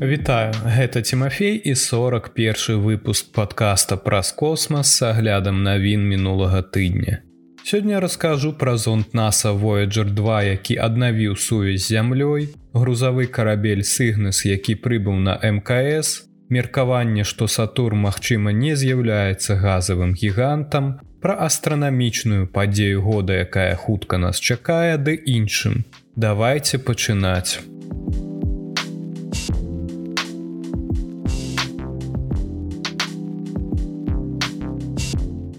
Вітаю, гэта Тимофей і 41 выпуск подкаста праз космас с аглядам навін мінулага тыдня. Сёння раскажу пра зонт NASAа Voyager 2, які аднавіў сувязь з зямлёй, грузавы карабель Сігнес, які прыбыў на МКС, меркаванне, што Сатур, магчыма, не з'яўляецца газавым гігантам, пра астранамічную падзею года, якая хутка нас чакае ды іншым. Давайте пачынаць.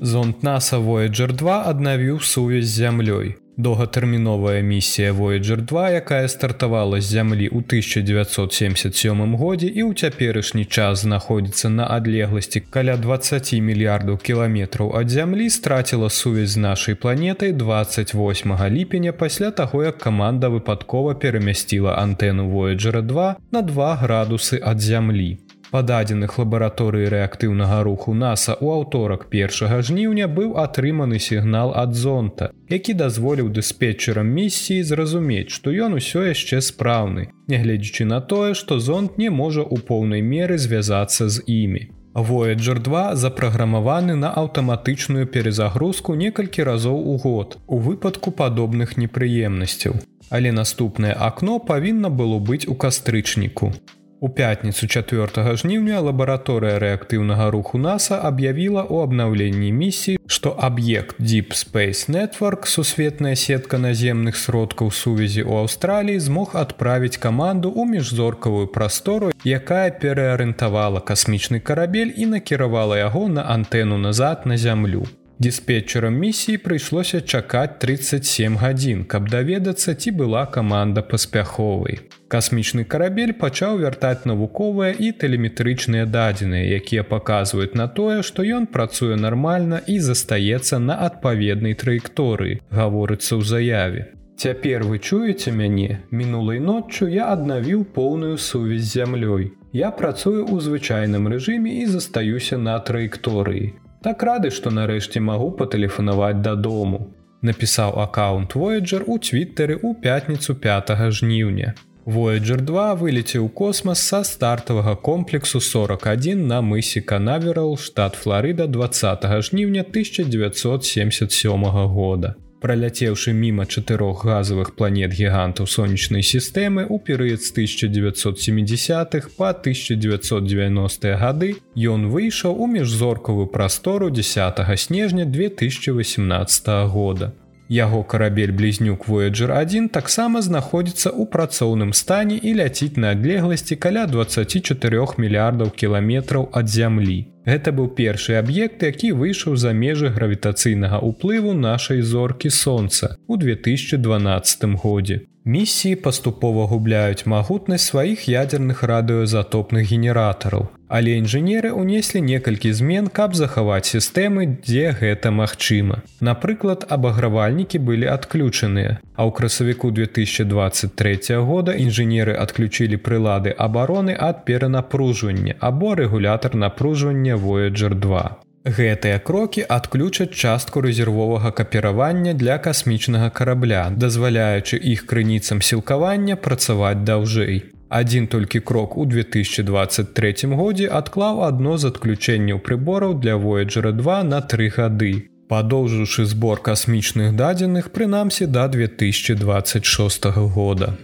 Зонт NASAа Voyager 2 аднавіў сувязь з зямлёй. Доўгатэрміновая місія Voyager 2, якая стартавала з зямлі ў 1977 годзе і ў цяперашні час знаходзіцца на адлегласці каля 20 мільярдаў кіламетраў ад зямлі страціла сувязь з нашай планетай 28 ліпеня пасля таго, як каманда выпадкова перамясціла антэну Voyager 2 на 2 градусы ад зямлі. Дадзеных лабараторыі рэактыўнага руху NASAа ў аўторак першага жніўня быў атрыманы сігнал ад зонта, які дазволіў дыспетчерам місіі зразумець, што ён усё яшчэ спраўны, нягледзячы на тое, што зонт не можа ў поўнай меры звязацца з імі. Voyager 2 запраграмаваны на аўтаматычную перезагрузку некалькі разоў у год у выпадку падобных непрыемнасцяў. Але наступнае акно павінна было быць у кастрычніку. У пятніцу 4 жніўня лабараторыя рэактыўнага руху NASAа аб'явіла ў абнаўленні місіі, што аб'ект Deep Space Network сусветная сетка наземных сродкаў сувязі ў Аўстраліі змог адправіць каманду ў міжзоркавую прастору, якая пераарыентавала касмічны карабель і накіравала яго на антэну назад на зямлю. Дыспетчерам місіі прыйшлося чакаць 37 гадзін, каб даведацца, ці была каманда паспяховай. Касмічны карабель пачаў вяртаць навуковыя і тэлеметрычныя дадзеныя, якія паказваюць на тое, што ён працуе нармальна і застаецца на адпаведнай траекторыі, гаворыцца ў заяве. Цяпер вы чуеце мяне, мінулай ноччу я аднавіў поўную сувязь з зямлёй. Я працую ў звычайным рэжыме і застаюся на траекторыі. Так рады, што нарэшце магу патэлефанаваць дадому. Напісаў аккаунт Voyager у твиттары ў пятніцу 5 жніўня. Voyager 2 вылецеў космас са стартавага комплексу 41 на мысе Канаверал, штат Флорыда 20 жніўня 1977 года праляцеўшы міма чатырох газавых планет гігантаў сонечнай сістэмы ў перыяд з 1970-х па 1990 гады ён выйшаў у міжзоркавую прастору 10 снежня 2018 года. Яго карабель блізнюк Voyager 1 таксама знаходзіцца ў працоўным стане і ляціць на адлегласці каля 24 мільярдаў кіламетраў ад зямлі. Гэта быў першы аб'ект, які выйшаў за межы гравітацыйнага ўплыву нашай зоркі сонца ў 2012 годзе. Місіі паступова губляюць магутнасць сваіх ядзерных радыёзатопных генератараў. Але інжынеры ўнеслі некалькі змен, каб захаваць сістэмы, дзе гэта магчыма. Напрыклад, абагравальнікі былі адключаныя. А ў красавіку 2023 года інжынеры адключілі прылады абароны ад перанапружвання або рэгулятар напружвання Voyager 2. Гэтыя крокі адключаць частку рэзервовага капіравання для касмічнага карабля, дазваляючы іх крыніцам сілкавання працаваць даўжэй. Адзін толькі крок у 2023 годзе адклаў адно з адключэнняў прыбораў для Voyager 2 на тры гады. Падоўжыўшы збор касмічных дадзеных прынамсі да 2026 года.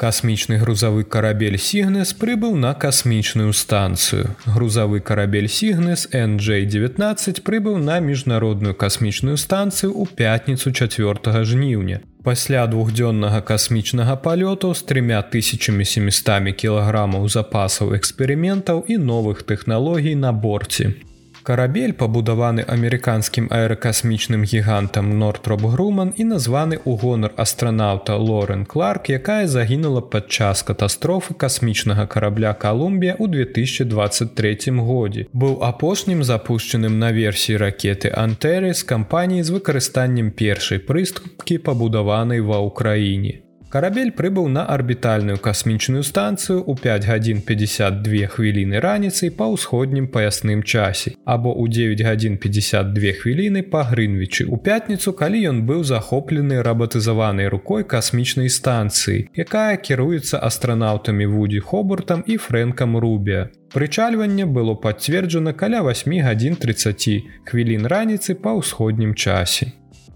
Касмічны грузавы карабель Сігнес прыбыў на касмічную станцыю. Грузавы карабель Сігнес NJ19 прыбыў на міжнародную касмічную станцыю ў пятніцу 4 жніўня. Пасля двухдзённага касмічнага палёту з 3700 кілаграмаў запасаў эксперыментаў і новых тэхналогій на борце. Карабель пабудаваны амерыканскім аэракасмічным гігантам Нортроп Груман і названы ў гонар астранаўта Лорен Кларк, якая загінула падчас катастрофы касмічнага карабля Калумбія ў 2023 годзе. Быў апошнім запушчаным на версіі ракеты Антэры з кампаніі з выкарыстаннем першай прыступкі пабудаванай ва ўкраіне. Карабель прыбыў на арбітальную касмічную станцыю ў 5 гадзін 52 хвіліны раніцай па ўсходнім паясным часе або ў 9 гадзін 52 хвіліны па грынвічы у пятніцу калі ён быў захоплены рабатызаванай рукой касмічнай станцыі якая кіруецца астранаўтамі вудзі хобуртам і фрэнкам рубе. Прычальванне было пацверджана каля 8 гадзін 30 хвілін раніцы па ўсходнім часе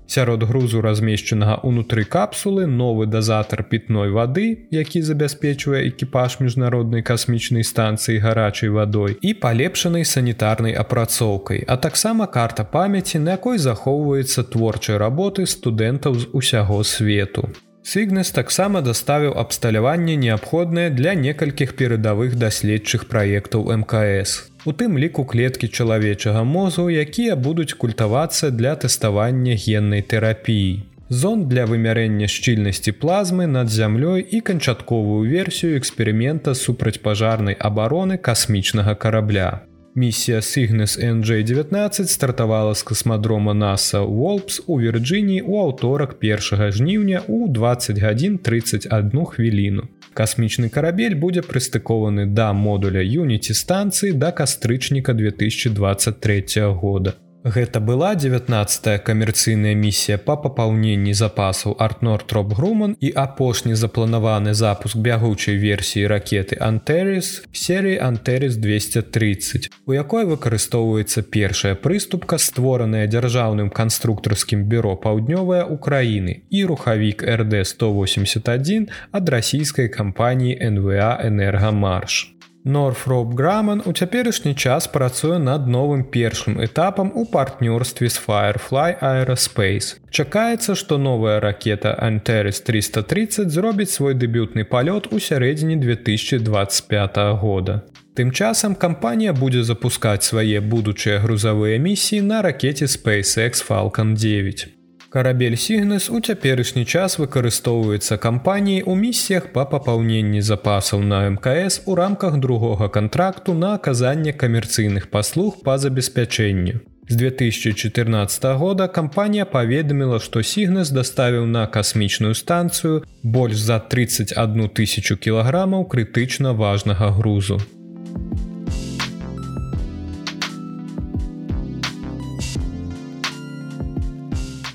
Сярод грузу размешчанага ўнутры капсулы новы дазатар пітной вады, які забяспечвае экіпаж міжнароднай касмічнай станцыі гарачай вадой і палепшанай санітарнай апрацоўкай, а таксама карта памяці, на якой захоўваецца творчай работы студэнтаў з усяго свету. Сігнес таксама даставіў абсталяванне неабходнае для некалькіх перадавых даследчых праектаў мкс у тым ліку клеткі чалавечага мозгу, якія будуць культавацца для тэставання геннай тэрапіі. Зон для вымярэння шчыльнасці плазмы над зямлёй і канчатковую версію эксперымента супрацьпажарнай абароны касмічнага карабля. Місія Сігнес NJ19 стартавала з касмадрома NASA Волпс у Вірджыніі ў аўторак 1 жніўня ў 20 гадзін 31 хвіліну. Касмічны карабель будзе прыстыкованы да модуля Юніці станцыі да кастрычніка 2023 года. Гэта была 19 камерцыйная місія па папаўненні запасаў Артнортроп Груман і апошні запланаваны запуск бягучай версіі ракеты Антерис серыі Антерис 230, у якой выкарыстоўваецца першая прыступка, створаная дзяржаўным канструктарскім бюро паўднёвая Украіны і рухавік РД181 ад расійскай кампаніі НВА Энергамарш. Норфроп Граман у цяперашні час працуе над новым першым этапам у партнёрстве з Firefly Aerospace. Чакаецца, што новая ракета Anteris 330 зробіць свой дэбютны палёт у сярэдзіне 2025 года. Тым часам кампанія будзе запускаць свае будучыя грузавыя місіі на ракете SpaceX Falcon 9. Карабель Сігнес у цяперашні час выкарыстоўваецца кампаніяй у місіях па папаўненні запасаў на мкс у рамках другога кантракту на аказанне камерцыйных паслуг па забеспячэнню. З 2014 года кампанія паведаміла, што Сігнес даставіў на касмічную станцыю больш за 31 тысячу кілаграмаў крытычна важнага грузу.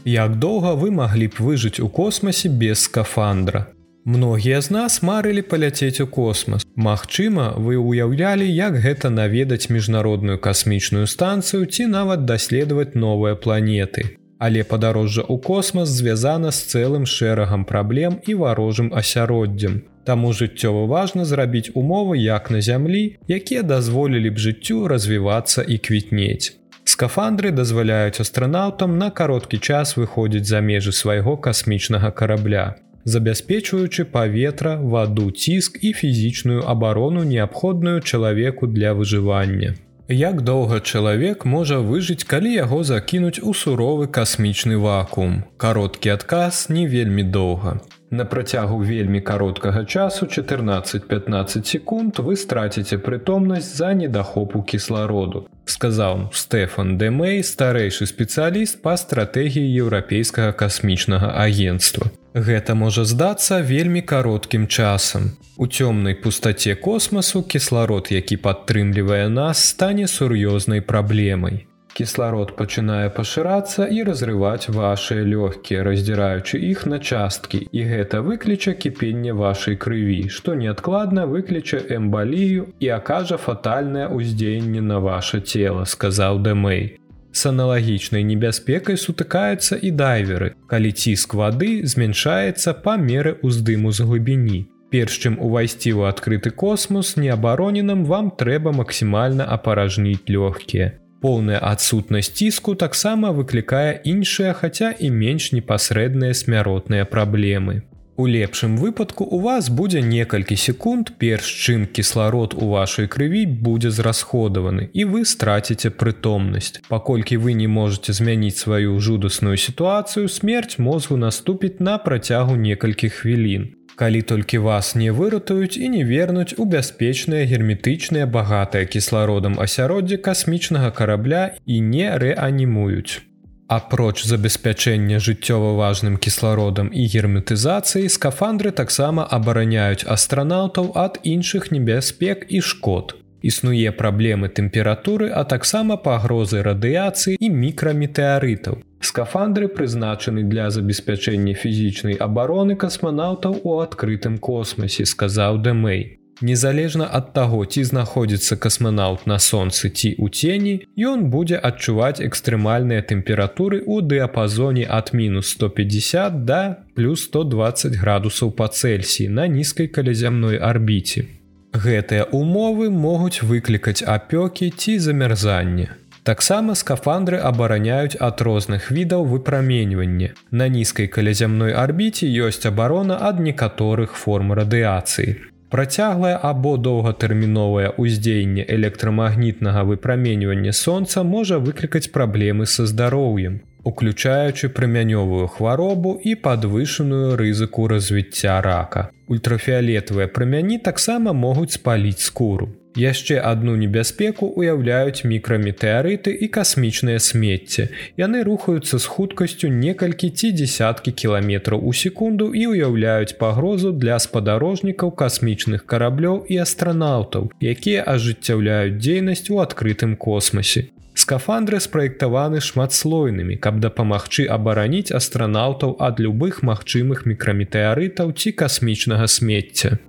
Як доўга вы маглі б выжыць у космасе без скафандра? Многія з нас марылі паляцець у космас. Магчыма, вы ўяўлялі, як гэта наведаць міжнародную касмічную станцыю ці нават даследаваць новыя планеты. Але падарожжа ў космас звязана з цэлым шэрагам праблем і варожым асяроддзем. Таму жыццёва важна зрабіць умовы як на зямлі, якія дазволілі б жыццю развівацца і квітнець. Скафандры дазваляюць астранаўтам на кароткі час выходзіць за межы свайго касмічнага карабля, забяспечваючы паветра, ваду, ціск і фізічную абарону неабходную чалавеку для выжывання. Як доўга чалавек можа выжыць, калі яго закінуць у суровы касмічны вакуум. Кароткі адказ не вельмі доўга. На працягу вельмі кароткага часу 14-15 секунд вы страціце прытомнасць за недахопу кіслароду сказаў Стэфан Дэмэй старэйшы спецыяліст па стратэгіі еўрапейскага касмічнага агенства. Гэта можа здацца вельмі кароткім часам. У цёмнай пустаце космасу кісларод, які падтрымлівае нас, стане сур'ёзнай праблемай кісларод пачынае пашырацца і разрываць вашыя лёгкія, раздзіраючы іх на часткі. І гэта выкліча кіпенне вашай крыві, што неадкладна выкліча эмбалію і акажа фатальнае ўздзеянне на ваше цело, сказаў Дэмэй. С аналагічнай небяспекай сутыкаюцца і дайверы, калі ціск вады змяншаецца па меры ўздыму з глыбіні. Перш чым увайсці ў адкрыты космос неабароненым вам трэба максімальна апаражніць лёгкія. Поўная адсутнасць ціску таксама выклікае іншыя, хаця і менш непасрэдныя смяротныя праблемы. У лепшым выпадку у вас будзе некалькі секунд, перш чым кісларод у вашай крыві будзе зрасходаваны і вы страціце прытомнасць. Паколькі вы не можете змяніць сваю жудасную сітуацыю, смерць мозгу наступіць на працягу некалькіх хвілін калі толькі вас не выратуюць і не вернуць у бяспечнае герметычнае багатае кіслародам асяроддзе касмічнага карабля і не рэанімуюць. Апроч забеспячэння жыццёва важным кіслародам і герметызацыі скафандры таксама абараняюць астранаўтаў ад іншых небяспек і шкод. Існуе праблемы тэмпературы, а таксама пагрозы радыяцыі і мікраметэарытаў. Скафандры прызначаны для забеспячэння фізічнай абароны касманаўтаў у адкрытым космасе, сказаў Дэмэй. Незалежна ад таго, ці знаходзіцца касманаўт на сонцы ці ў цені, ён будзе адчуваць экстрэмальныя тэмпературы ў дыяпазоне ад мінус 150 да плюс 120 градусаў па Цельсіі на нізкай калязямной арбіце. Гэтыя умовы могуць выклікаць апёкі ці замярзанне. Таксама скафандры абараняюць ад розных відаў выпраменьвання. На нізкай калязямной арбіце ёсць абарона ад некаторых форм радыяцыі. Працяглае або доўгатэрміновае ўздзеянне электрамагнітнага выпраменьвання сонца можа выклікаць праблемы са здароўем, уключаючы прымянёвую хваробу і падвышаную рызыку развіцця рака. Ультрафіолетавыя прамяні таксама могуць спаліць скуру. Яшчэ адну небяспеку ўяўляюць мікраметэарыты і касмічнае смецце. Яны рухаюцца з хуткасцю некалькі ці десяткі кіламетраў у секунду і ўяўляюць пагрозу для спадарожнікаў касмічных караблёў і астранаўтаў, якія ажыццяўляюць дзейнасць у адкрытым космосе. Скафандры спраектаваны шматслойнымі, каб дапамагчы абараніць астранаўтаў ад любых магчымых мікраметэарытаў ці касмічнага смецця.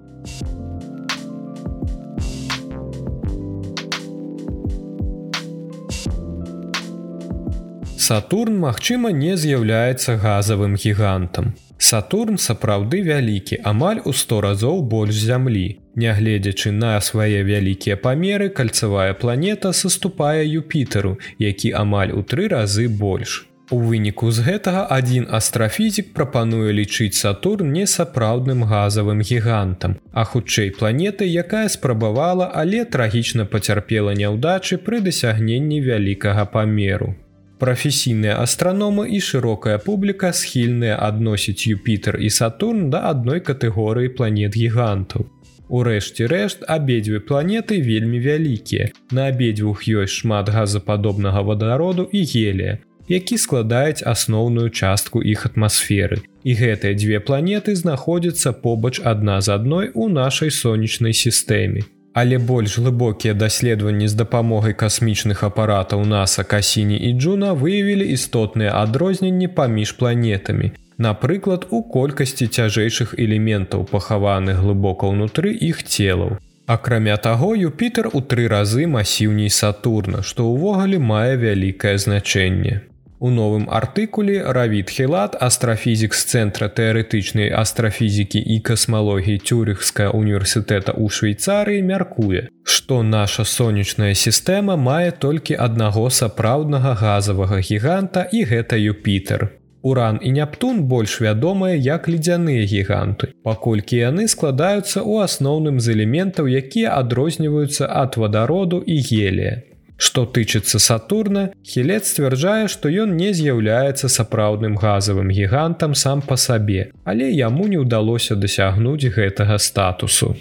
Сатурн, магчыма, не з'яўляецца газавым гігантам. Сатурн сапраўды вялікі, амаль у 100 разоў больш зямлі. Нягледзячы на свае вялікія памеры, кальцавая планета саступае Юпітеру, які амаль у тры разы больш. У выніку з гэтага адзін астрафізік прапануе лічыць Сатурн не сапраўдным газавым гігантам, а хутчэй планеты, якая спрабавала, але трагічна пацярпела няўдачы пры дасягненні вялікага памеру прафесійныя астраномы і шырокая публіка схільныя адносіць Юпітер і Сатурн да адной катэгорыі планет гігантаў. Урэшце рэшт абедзве планеты вельмі вялікія. На абедзвюх ёсць шмат газападобнага вадароду і гелія, які складаюць асноўную частку іх атмасферы. І гэтыя дзве планеты знаходзяцца побач адна з адной у нашай сонечнай сістэме. Але больш глыбокія даследаванні з дапамогай касмічных апаратаў NASAа Касіні і Джуна выявілі істотныя адрозненні паміж планетамі. Напрыклад, у колькасці цяжэйшых элементаў пахаваных глыбока ўнутры іх целаў. Акрамя таго, Юпітер у тры разы масіўней Сатурна, што ўвогуле мае вялікае значэнне. У новым артыкуле Равід Хелат, астрафізік з цэнтра тэарэтычнай астрафізікі і касмалогіі Тюрыхская універсітэта ў Швейцарыі мяркуе, што наша сонечная сістэма мае толькі аднаго сапраўднага газавага гіганта і гэта Юпітер. Уран і Нептун больш вядомыя як ледзяныя гіганты, паколькі яны складаюцца ў асноўным з элементаў, якія адрозніваюцца ад вадароду і гелія. Што тычыцца Сатурна, Хілет сцвярджае, што ён не з'яўляецца сапраўдным газавым гігантам сам па сабе, але яму не ўдалося дасягнуць гэтага статусу.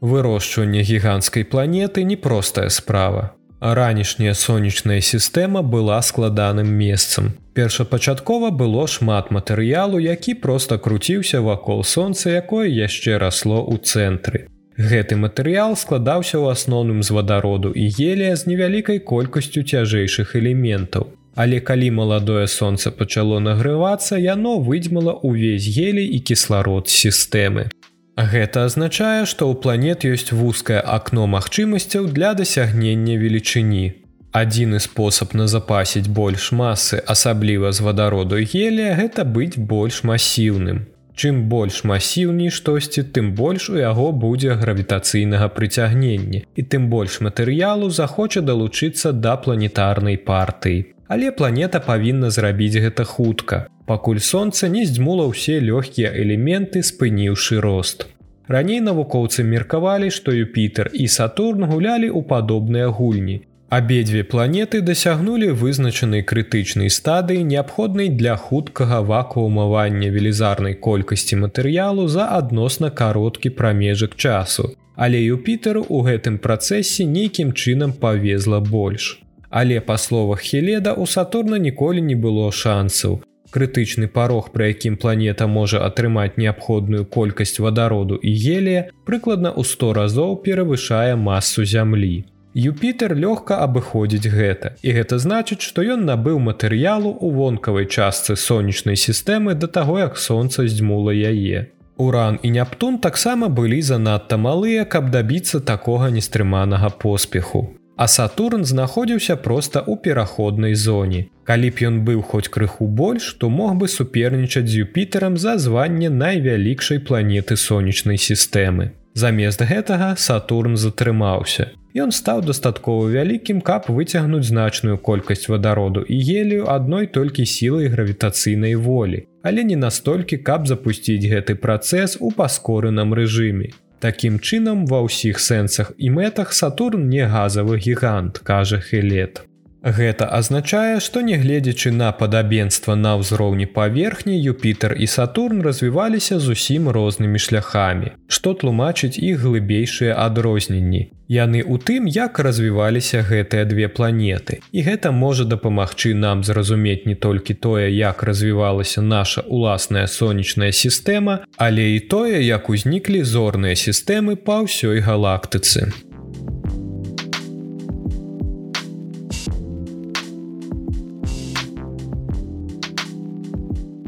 Вырошчванне гіганцкай планеты непростая справа. Ранішняя сонечная сістэма была складаным месцам. Першапачаткова было шмат матэрыялу, які проста круціўся вакол сонца, якое яшчэ расло ў цэнтры. Гэты матэрыял складаўся ў асноўным з вадароду і гелія з невялікай колькасцю цяжэйшых элементаў. Але калі маладое сонца пачало нагрывацца, яно выдзьмала ўвесь гелій і кісларод сістэмы. Гэта азначае, што ў планет ёсць вузкае акно магчымасцяў для дасягнення велічыні. Адзіны спосаб назапасіць больш масы, асабліва з вадароду гелія, гэта быць больш масіўным. Чым больш масіўней штосьці, тым больш у яго будзе гравітацыйнага прыцягнення і тым больш матэрыялу захоча далучыцца да планетарнай партыі. Але планета павінна зрабіць гэта хутка. Пакуль сонца не здзьмула ўсе лёгкія элементы, спыніўшы рост. Раней навукоўцы меркавалі, што Юпітер і Сатурн гулялі ў падобныя гульні, Абедзве планеты дасягнулі вызначанай крытычнай стадыі, неабходнай для хуткага вакуумавання велізарнай колькасці матэрыялу за адносна кароткі прамежак часу. Але Юпітеру ў гэтым працэсе нейкім чынам павезла больш. Але па словах Хеледа у Сатурна ніколі не было шансаў. Крытычны парог, пры якім планета можа атрымаць неабходную колькасць вадароду і гелія, прыкладна ў 100 разоў перавышае масу зямлі. Юпітер лёгка абыходзіць гэта. І гэта значыць, што ён набыў матэрыялу ў вонкавай частцы сонечнай сістэмы да таго, як сонца здзьмула яе. Уран і Нептун таксама былі занадта малыя, каб дабіцца такога нестрыманага поспеху а Сатурн знаходзіўся проста ў пераходнай зоне. Калі б ён быў хоць крыху больш, то мог бы супернічаць з Юпітерам за званне найвялікшай планеты сонечнай сістэмы. Замест гэтага Сатурн затрымаўся. Ён стаў дастаткова вялікім, каб выцягнуць значную колькасць вадароду і гелію адной толькі сілай гравітацыйнай волі, але не настолькі, каб запусціць гэты працэс у паскорыным рэжыме. Такім чынам, ва ўсіх сэнсах і мэтах Сатурн не газавы гігант, кажа Хелет. Гэта азначае, што нягледзячы на падабенства на ўзроўні паверхні Юпітер і Сатурн развіваліся зусім рознымі шляхамі, што тлумачыць іх глыбейшыя адрозненні. Яны ў тым, як развіваліся гэтыя две планеты. І гэта можа дапамагчы нам зразумець не толькі тое, як развівалася наша уласная сонечная сістэма, але і тое, як узніклі зорныя сістэмы па ўсёй галактыцы.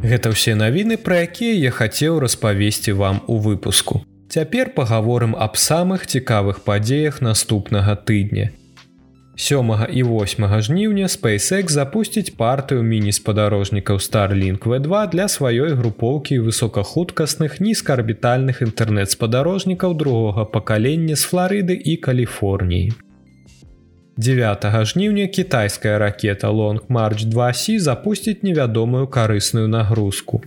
Гэта ўсе навіны, пра якія я хацеў распавесці вам у выпуску. Цяпер пагаворым аб самых цікавых падзеях наступнага тыдня. Сёмага і 8 жніўня SpaceX запусціць партыю міні-спадарожнікаў Starlink V2 для сваёй групоўкі высокахуткасных нізкаарбітальных інтэрнэт-спадарожнікаў другога пакалення з Флорыды і Каліфорніі. 9 жніўня кітайская ракета Long March 2C запусціць невядомую карысную нагрузку.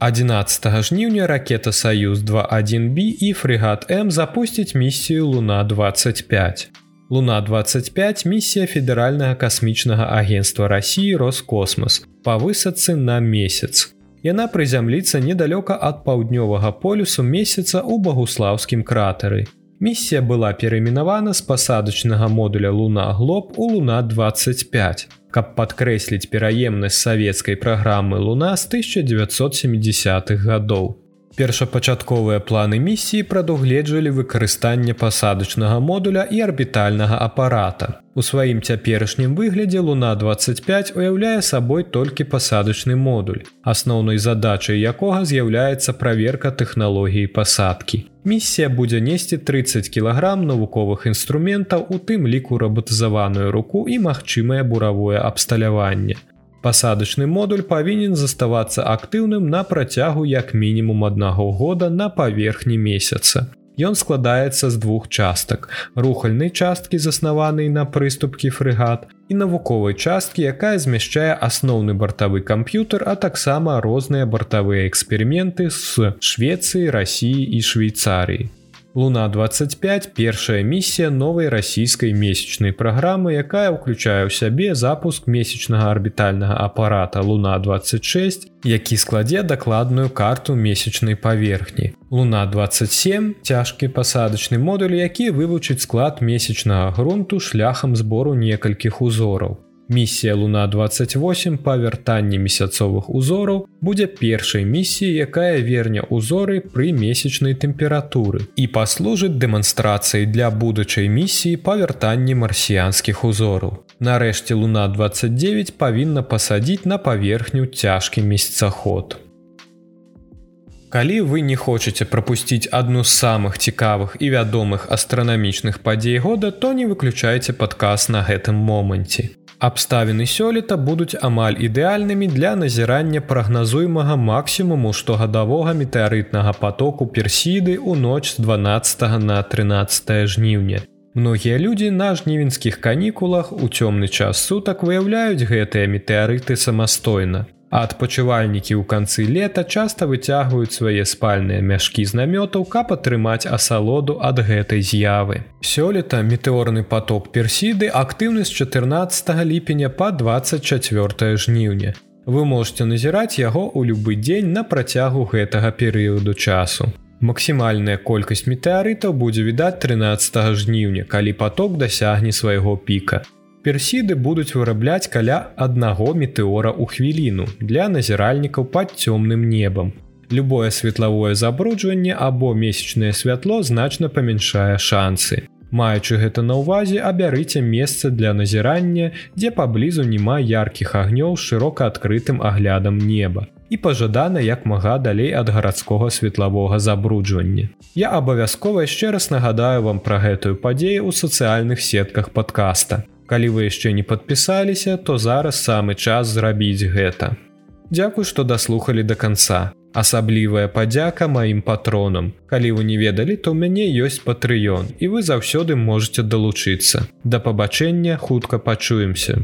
11 жніўня ракета Саюз 21B і фрегат М запусціць місію Луна 25. Луна 25 місія федэральнага касмічнага агенства Росіі Роскосмос па высадцы на месяц. Яна прызямліцца недалёка ад паўднёвага полюсу месяца ў багуслаўскім кратары. Місія была перайменавана з пасадачнага модуля Луна Глоб у Луна 25, каб падкрэсліць пераемнасць савецкай праграмы Луна з 1970-х гадоў. Першапачатковыя планы місіі прадугледжвалі выкарыстанне пасадачнага модуля і арбітальнага апарата. У сваім цяперашнім выглядзе Луна 25 уяўляе сабой толькі пасадачны модуль, асноўнай задачай якога з'яўляецца праверка тэхналогіі пасадкі. Місія будзе несці 30 кілаграм навуковых інструментаў, у тым ліку рабатызаваную руку і магчымае буравое абсталяванне. Пасадачны модуль павінен заставацца актыўным на працягу як мінімум аднаго года на паверхні месяца. Ён складаецца з двух частак: рухальнай часткі заснаванай на прыступкі фрэгат і навуковай часткі, якая змяшчае асноўны бартавы камп'ютар, а таксама розныя бартавыя эксперыменты з Швецыі, рассіі і Швейцарыі. Луна 25 першая місія новай расійскай месячнай праграмы, якая ўключае ў сябе запуск месячнага арбітальнага апарата Луна 26, які складзе дакладную карту месячнай паверхні. Луна 27 цяжкі пасадачны модуль, які вывучыць склад месячнага грунту шляхам збору некалькіх узораў. Місія Луна 28 па вяртанні месяцовых узораў будзе першай місіяй, якая верне ўзоры пры месячнай тэмпературы і паслужыць дэманстрацыяй для будучай місіі па вяртанні марсіянскіх узораў. Нарэшце Луна 29 павінна пасадзіць на паверхню цяжкі месяцаход. Калі вы не хочаце прапусціць адну з самых цікавых і вядомых астранамічных падзей года, то не выключайце падказ на гэтым моманце. Абставіны сёлета будуць амаль ідэальнымі для назірання прагназуемага максімуму штогадавога метэарытнага потоку персіды ў ноч з 12 на 13 жніўня. Многія людзі на жнівеньскіх канікулах у цёмны час сутак выяўляюць гэтыя метэарыты самастойна. Адпачывальнікі ў канцы лета часта выцягваюць свае спальныя мяшкі знамётаў, каб атрымаць асалоду ад гэтай з'явы. Сёлета метэорны поток персіды актыўны з 14 ліпеня па 24 жніўня. Вы можете назіраць яго ў любы дзень на працягу гэтага перыяду часу. Максімальная колькасць метэарытаў будзе відаць 13 жніўня, калі поток дасягне свайго піка. Персіды будуць вырабляць каля аднаго метэора ў хвіліну для назіральнікаў пад цёмным небам. Любое светлавое забруджванне або месячнае святло значна памяншае шансы. Маючы гэта на ўвазе, абярыце месца для назірання, дзе паблізу няма яркіх агнёў з шырока адкрытым аглядам неба і пажадана як мага далей ад гарадскога светлавога забруджвання. Я абавязкова яшчэ раз нагадаю вам пра гэтую падзею ў сацыяльных сетках падкаста. Калі вы яшчэ не падпісаліся, то зараз самы час зрабіць гэта. Дзякуй, што даслухалі да канца. Асаблівая падзяка маім патронам. Калі вы не ведалі, то ў мяне ёсць патрыён і вы заўсёды можете далучыцца. Да пабачэння хутка пачуемся.